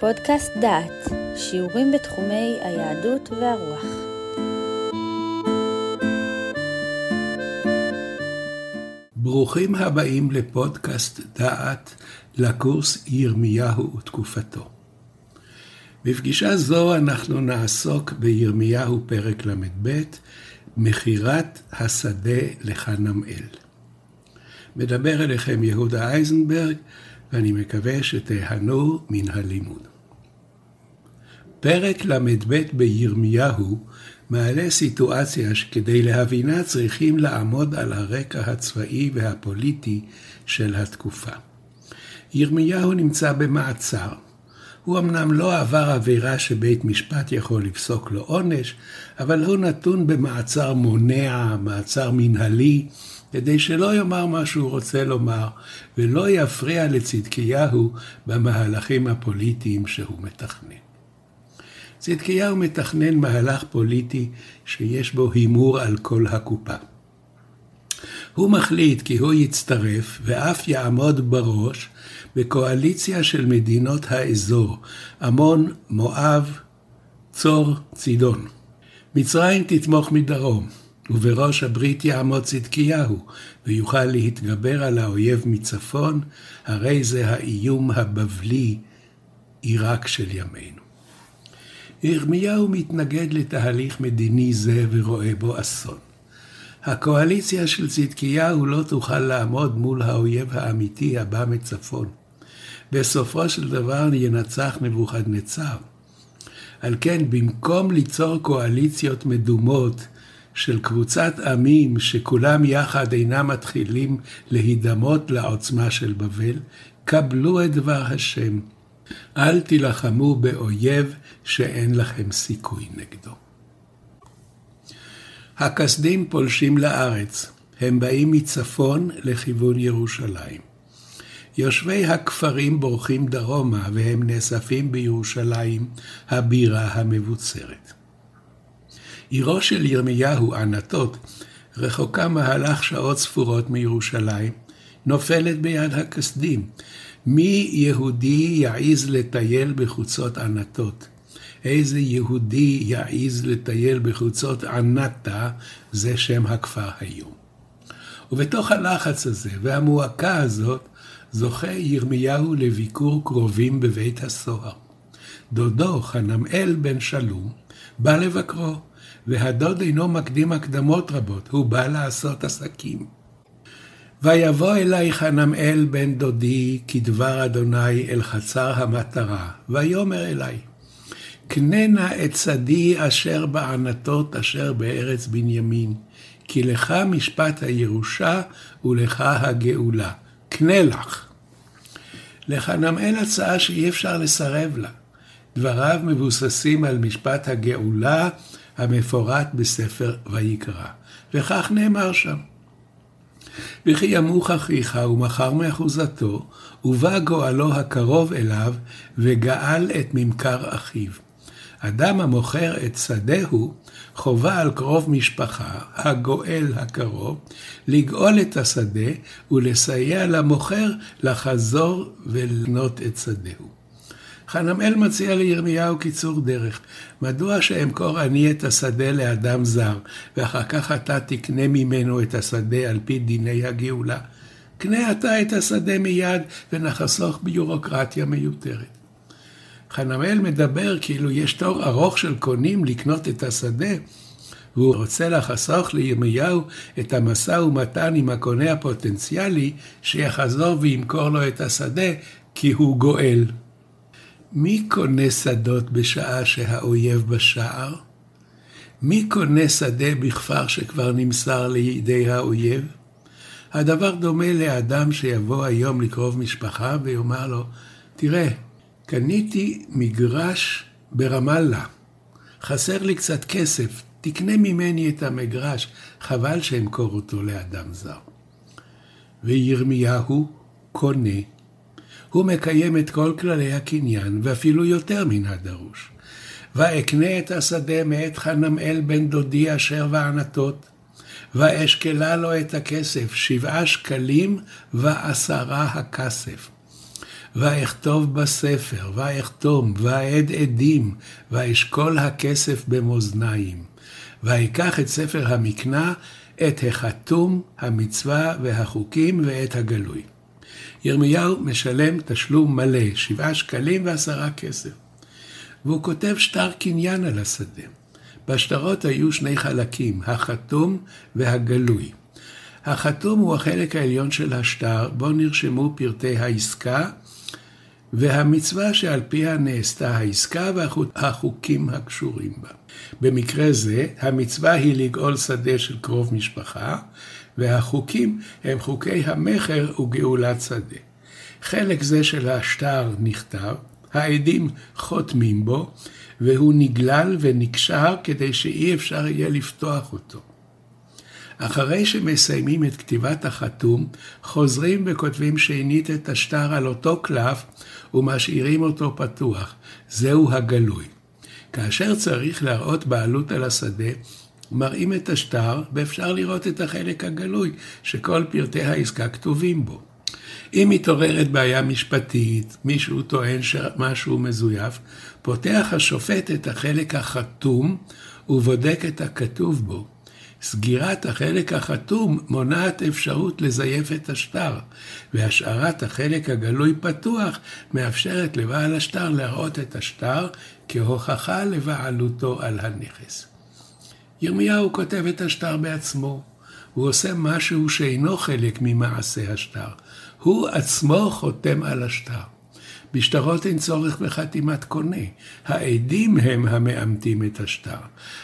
פודקאסט דעת, שיעורים בתחומי היהדות והרוח. ברוכים הבאים לפודקאסט דעת לקורס ירמיהו ותקופתו. בפגישה זו אנחנו נעסוק בירמיהו פרק ל"ב, מכירת השדה לחנמאל. מדבר אליכם יהודה אייזנברג, ואני מקווה שתיהנו מן הלימוד. פרק ל"ב בירמיהו מעלה סיטואציה שכדי להבינה צריכים לעמוד על הרקע הצבאי והפוליטי של התקופה. ירמיהו נמצא במעצר. הוא אמנם לא עבר עבירה שבית משפט יכול לפסוק לו עונש, אבל הוא נתון במעצר מונע, מעצר מנהלי, כדי שלא יאמר מה שהוא רוצה לומר, ולא יפריע לצדקיהו במהלכים הפוליטיים שהוא מתכנן. צדקיהו מתכנן מהלך פוליטי שיש בו הימור על כל הקופה. הוא מחליט כי הוא יצטרף ואף יעמוד בראש בקואליציה של מדינות האזור, עמון, מואב, צור, צידון. מצרים תתמוך מדרום, ובראש הברית יעמוד צדקיהו, ויוכל להתגבר על האויב מצפון, הרי זה האיום הבבלי, עיראק של ימינו. ירמיהו מתנגד לתהליך מדיני זה ורואה בו אסון. הקואליציה של צדקיהו לא תוכל לעמוד מול האויב האמיתי הבא מצפון. בסופו של דבר ינצח נבוכדנצר. על כן, במקום ליצור קואליציות מדומות של קבוצת עמים שכולם יחד אינם מתחילים להידמות לעוצמה של בבל, קבלו את דבר השם. אל תילחמו באויב שאין לכם סיכוי נגדו. הכסדים פולשים לארץ, הם באים מצפון לכיוון ירושלים. יושבי הכפרים בורחים דרומה והם נאספים בירושלים, הבירה המבוצרת. עירו של ירמיהו, ענתות, רחוקה מהלך שעות ספורות מירושלים, נופלת ביד הכסדים. מי יהודי יעז לטייל בחוצות ענתות? איזה יהודי יעז לטייל בחוצות ענתה, זה שם הכפר היום. ובתוך הלחץ הזה והמועקה הזאת, זוכה ירמיהו לביקור קרובים בבית הסוהר. דודו, חנמאל בן שלום, בא לבקרו, והדוד אינו מקדים הקדמות רבות, הוא בא לעשות עסקים. ויבוא אלי חנמאל בן דודי כדבר אדוני אל חצר המטרה, ויאמר אלי, קנה נא את שדי אשר בענתות אשר בארץ בנימין, כי לך משפט הירושה ולך הגאולה. קנה לך. לחנמאל הצעה שאי אפשר לסרב לה. דבריו מבוססים על משפט הגאולה המפורט בספר ויקרא, וכך נאמר שם. וכי ימוך אחיך ומכר מאחוזתו, ובא גואלו הקרוב אליו, וגאל את ממכר אחיו. אדם המוכר את שדהו, חובה על קרוב משפחה, הגואל הקרוב, לגאול את השדה ולסייע למוכר לחזור ולקנות את שדהו. חנמאל מציע לירמיהו קיצור דרך. מדוע שאמכור אני את השדה לאדם זר, ואחר כך אתה תקנה ממנו את השדה על פי דיני הגאולה? קנה אתה את השדה מיד, ונחסוך ביורוקרטיה מיותרת. חנמאל מדבר כאילו יש תור ארוך של קונים לקנות את השדה, והוא רוצה לחסוך לירמיהו את המשא ומתן עם הקונה הפוטנציאלי, שיחזור וימכור לו את השדה, כי הוא גואל. מי קונה שדות בשעה שהאויב בשער? מי קונה שדה בכפר שכבר נמסר לידי האויב? הדבר דומה לאדם שיבוא היום לקרוב משפחה ויאמר לו, תראה, קניתי מגרש ברמאללה, חסר לי קצת כסף, תקנה ממני את המגרש, חבל שאמכור אותו לאדם זר. וירמיהו קונה הוא מקיים את כל כללי הקניין, ואפילו יותר מן הדרוש. ואקנה את השדה מאת חנמאל בן דודי אשר וענתות, ואשקלה לו את הכסף, שבעה שקלים ועשרה הכסף. ואכתוב בספר, ואכתום, ואעד עדים, ואשקול הכסף במאזניים. ויקח את ספר המקנה, את החתום, המצווה והחוקים ואת הגלוי. ירמיהו משלם תשלום מלא, שבעה שקלים ועשרה כסף. והוא כותב שטר קניין על השדה. בשטרות היו שני חלקים, החתום והגלוי. החתום הוא החלק העליון של השטר, בו נרשמו פרטי העסקה והמצווה שעל פיה נעשתה העסקה והחוקים הקשורים בה. במקרה זה, המצווה היא לגאול שדה של קרוב משפחה, והחוקים הם חוקי המכר וגאולת שדה. חלק זה של השטר נכתב, העדים חותמים בו, והוא נגלל ונקשר כדי שאי אפשר יהיה לפתוח אותו. אחרי שמסיימים את כתיבת החתום, חוזרים וכותבים שנית את השטר על אותו קלף ומשאירים אותו פתוח. זהו הגלוי. כאשר צריך להראות בעלות על השדה, מראים את השטר ואפשר לראות את החלק הגלוי, שכל פרטי העסקה כתובים בו. אם מתעוררת בעיה משפטית, מישהו טוען שמשהו מזויף, פותח השופט את החלק החתום ובודק את הכתוב בו. סגירת החלק החתום מונעת אפשרות לזייף את השטר, והשארת החלק הגלוי פתוח מאפשרת לבעל השטר להראות את השטר כהוכחה לבעלותו על הנכס. ירמיהו כותב את השטר בעצמו. הוא עושה משהו שאינו חלק ממעשה השטר. הוא עצמו חותם על השטר. בשטרות אין צורך בחתימת קונה, העדים הם המאמתים את השטר.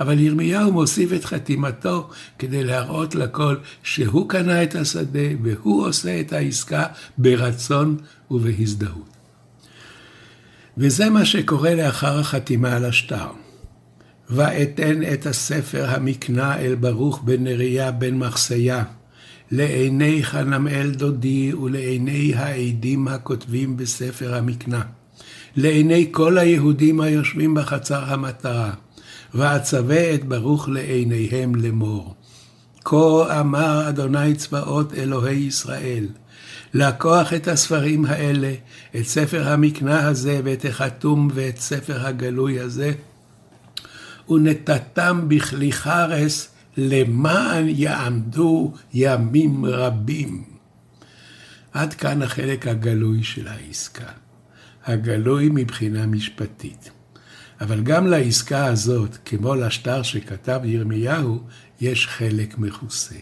אבל ירמיהו מוסיף את חתימתו כדי להראות לכל שהוא קנה את השדה והוא עושה את העסקה ברצון ובהזדהות. וזה מה שקורה לאחר החתימה על השטר. ואתן את הספר המקנה אל ברוך בן נריה בן מחסיה, לעיני חנמאל דודי ולעיני העדים הכותבים בספר המקנה, לעיני כל היהודים היושבים בחצר המטרה, ואצווה את ברוך לעיניהם לאמור. כה אמר אדוני צבאות אלוהי ישראל, לקוח את הספרים האלה, את ספר המקנה הזה ואת החתום ואת ספר הגלוי הזה, ונתתם בכלי חרס למען יעמדו ימים רבים. עד כאן החלק הגלוי של העסקה. הגלוי מבחינה משפטית. אבל גם לעסקה הזאת, כמו לשטר שכתב ירמיהו, יש חלק מכוסה.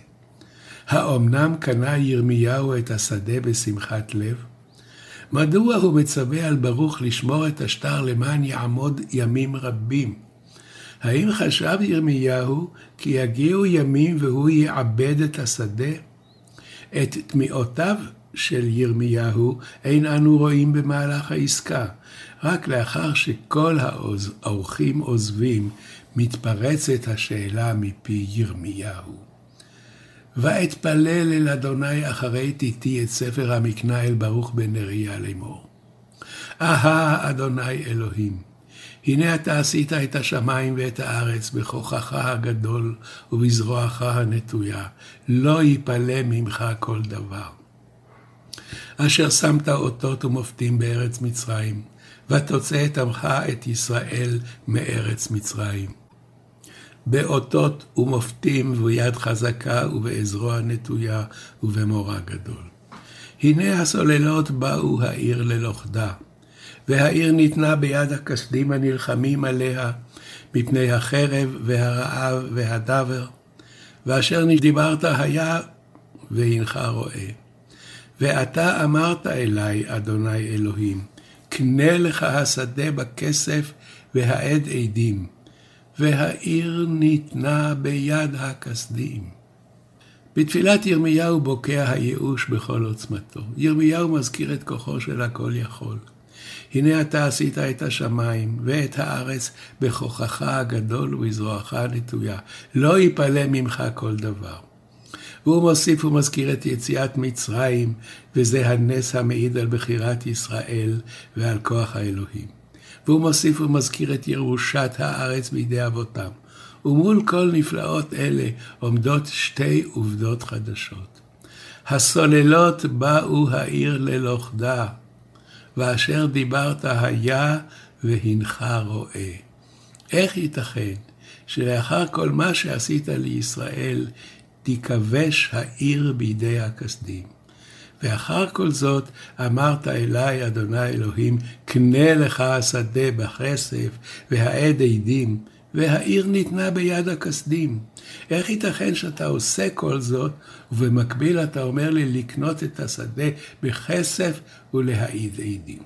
האומנם קנה ירמיהו את השדה בשמחת לב? מדוע הוא מצווה על ברוך לשמור את השטר למען יעמוד ימים רבים? האם חשב ירמיהו כי יגיעו ימים והוא יעבד את השדה? את תמיעותיו של ירמיהו אין אנו רואים במהלך העסקה. רק לאחר שכל האורחים עוזבים, מתפרצת השאלה מפי ירמיהו. ואתפלל אל אדוני אחרי תיתי את ספר המקנה אל ברוך בן נריה לאמור. אהה אדוני אלוהים, הנה אתה עשית את השמיים ואת הארץ בכוחך הגדול ובזרועך הנטויה, לא ייפלא ממך כל דבר. אשר שמת אותות ומופתים בארץ מצרים, ותוצא את עמך את ישראל מארץ מצרים. באותות ומופתים וביד חזקה ובעזרוע נטויה ובמורא גדול. הנה הסוללות באו העיר ללוכדה. והעיר ניתנה ביד הכסדים הנלחמים עליה, מפני החרב והרעב והדבר, ואשר דיברת היה, והנך רואה. ואתה אמרת אלי, אדוני אלוהים, קנה לך השדה בכסף והעד עדים, והעיר ניתנה ביד הכסדים. בתפילת ירמיהו בוקע הייאוש בכל עוצמתו. ירמיהו מזכיר את כוחו של הכל יכול. הנה אתה עשית את השמיים ואת הארץ בכוחך הגדול ובזרועך הנטויה. לא יפלא ממך כל דבר. והוא מוסיף ומזכיר את יציאת מצרים, וזה הנס המעיד על בחירת ישראל ועל כוח האלוהים. והוא מוסיף ומזכיר את ירושת הארץ בידי אבותם. ומול כל נפלאות אלה עומדות שתי עובדות חדשות. הסוללות באו העיר ללוכדה, ואשר דיברת היה והנך רואה. איך ייתכן שלאחר כל מה שעשית לישראל, תיכבש העיר בידי הכסדים? ואחר כל זאת אמרת אלי, אדוני אלוהים, קנה לך השדה בכסף, והעד עדים, והעיר ניתנה ביד הכסדים. איך ייתכן שאתה עושה כל זאת, ובמקביל אתה אומר לי לקנות את השדה בכסף ולהעיד עדים?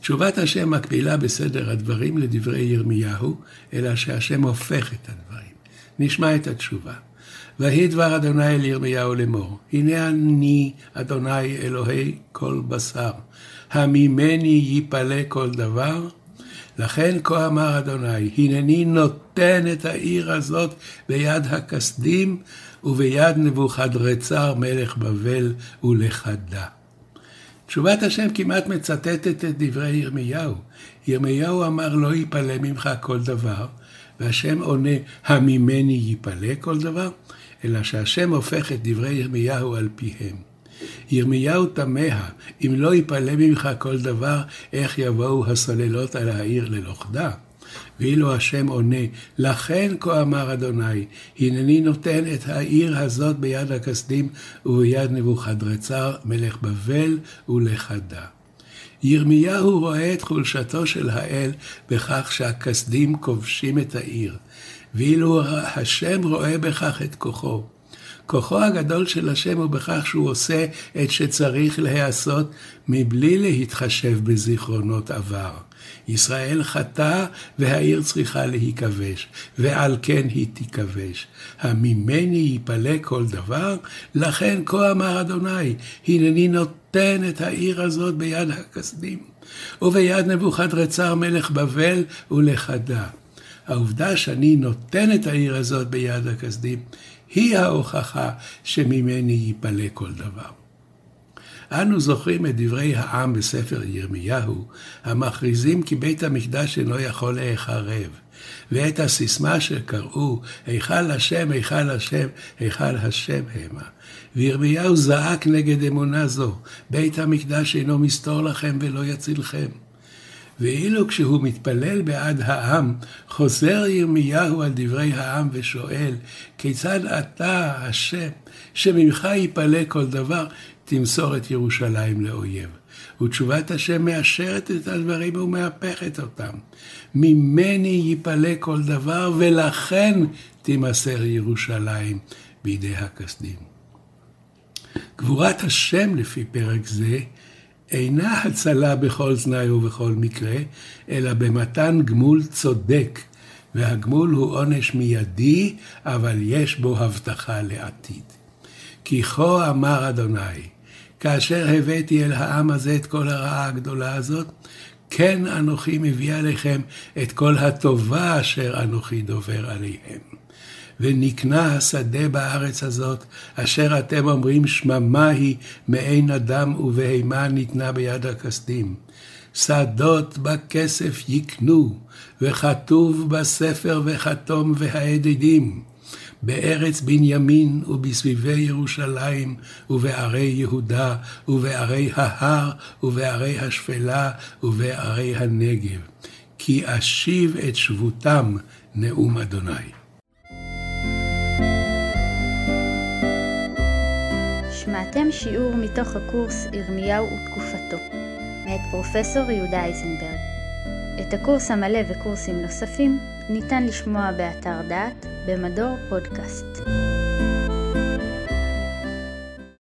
תשובת השם מקבילה בסדר הדברים לדברי ירמיהו, אלא שהשם הופך את הדברים. נשמע את התשובה. ויהי דבר אדוני אל ירמיהו לאמור, הנה אני אדוני אלוהי כל בשר, הממני ייפלא כל דבר, לכן כה אמר אדוני, הנני נותן את העיר הזאת ביד הכסדים וביד נבוכדרצר מלך בבל ולכדה. תשובת השם כמעט מצטטת את דברי ירמיהו. ירמיהו אמר לא ייפלא ממך כל דבר, והשם עונה הממני ייפלא כל דבר, אלא שהשם הופך את דברי ירמיהו על פיהם. ירמיהו תמה, אם לא יפלא ממך כל דבר, איך יבואו הסוללות על העיר ללוכדה? ואילו השם עונה, לכן כה אמר אדוני, הנני נותן את העיר הזאת ביד הכסדים וביד נבוכדרצר מלך בבל ולכדה. ירמיהו רואה את חולשתו של האל בכך שהכסדים כובשים את העיר, ואילו השם רואה בכך את כוחו. כוחו הגדול של השם הוא בכך שהוא עושה את שצריך להיעשות מבלי להתחשב בזיכרונות עבר. ישראל חטא והעיר צריכה להיכבש, ועל כן היא תיכבש. הממני יפלא כל דבר, לכן כה אמר אדוני, הנני נותן את העיר הזאת ביד הכסדים, וביד נבוכדרצר מלך בבל ולכדה. העובדה שאני נותן את העיר הזאת ביד הכסדים, היא ההוכחה שממני ייפלא כל דבר. אנו זוכרים את דברי העם בספר ירמיהו, המכריזים כי בית המקדש אינו יכול להיחרב, ואת הסיסמה שקראו, היכל השם, היכל השם, היכל השם המה. וירמיהו זעק נגד אמונה זו, בית המקדש אינו מסתור לכם ולא יצילכם. ואילו כשהוא מתפלל בעד העם, חוזר ירמיהו על דברי העם ושואל, כיצד אתה, השם, שממך יפלא כל דבר, תמסור את ירושלים לאויב. ותשובת השם מאשרת את הדברים ומהפכת אותם. ממני יפלא כל דבר, ולכן תימסר ירושלים בידי הכסדים. גבורת השם לפי פרק זה אינה הצלה בכל תנאי ובכל מקרה, אלא במתן גמול צודק, והגמול הוא עונש מיידי, אבל יש בו הבטחה לעתיד. כי כה אמר אדוני, כאשר הבאתי אל העם הזה את כל הרעה הגדולה הזאת, כן אנוכי מביא עליכם את כל הטובה אשר אנוכי דובר עליהם. ונקנה השדה בארץ הזאת, אשר אתם אומרים שממה היא מעין אדם ובהמה ניתנה ביד הכסדים. שדות בכסף יקנו, וכתוב בספר וכתום והעדידים. בארץ בנימין ובסביבי ירושלים ובערי יהודה ובערי ההר ובערי השפלה ובערי הנגב. כי אשיב את שבותם נאום אדוני. שמעתם שיעור מתוך הקורס ירמיהו ותקופתו, מאת פרופסור יהודה אייזנברג. את הקורס המלא וקורסים נוספים ניתן לשמוע באתר דעת במדור פודקאסט.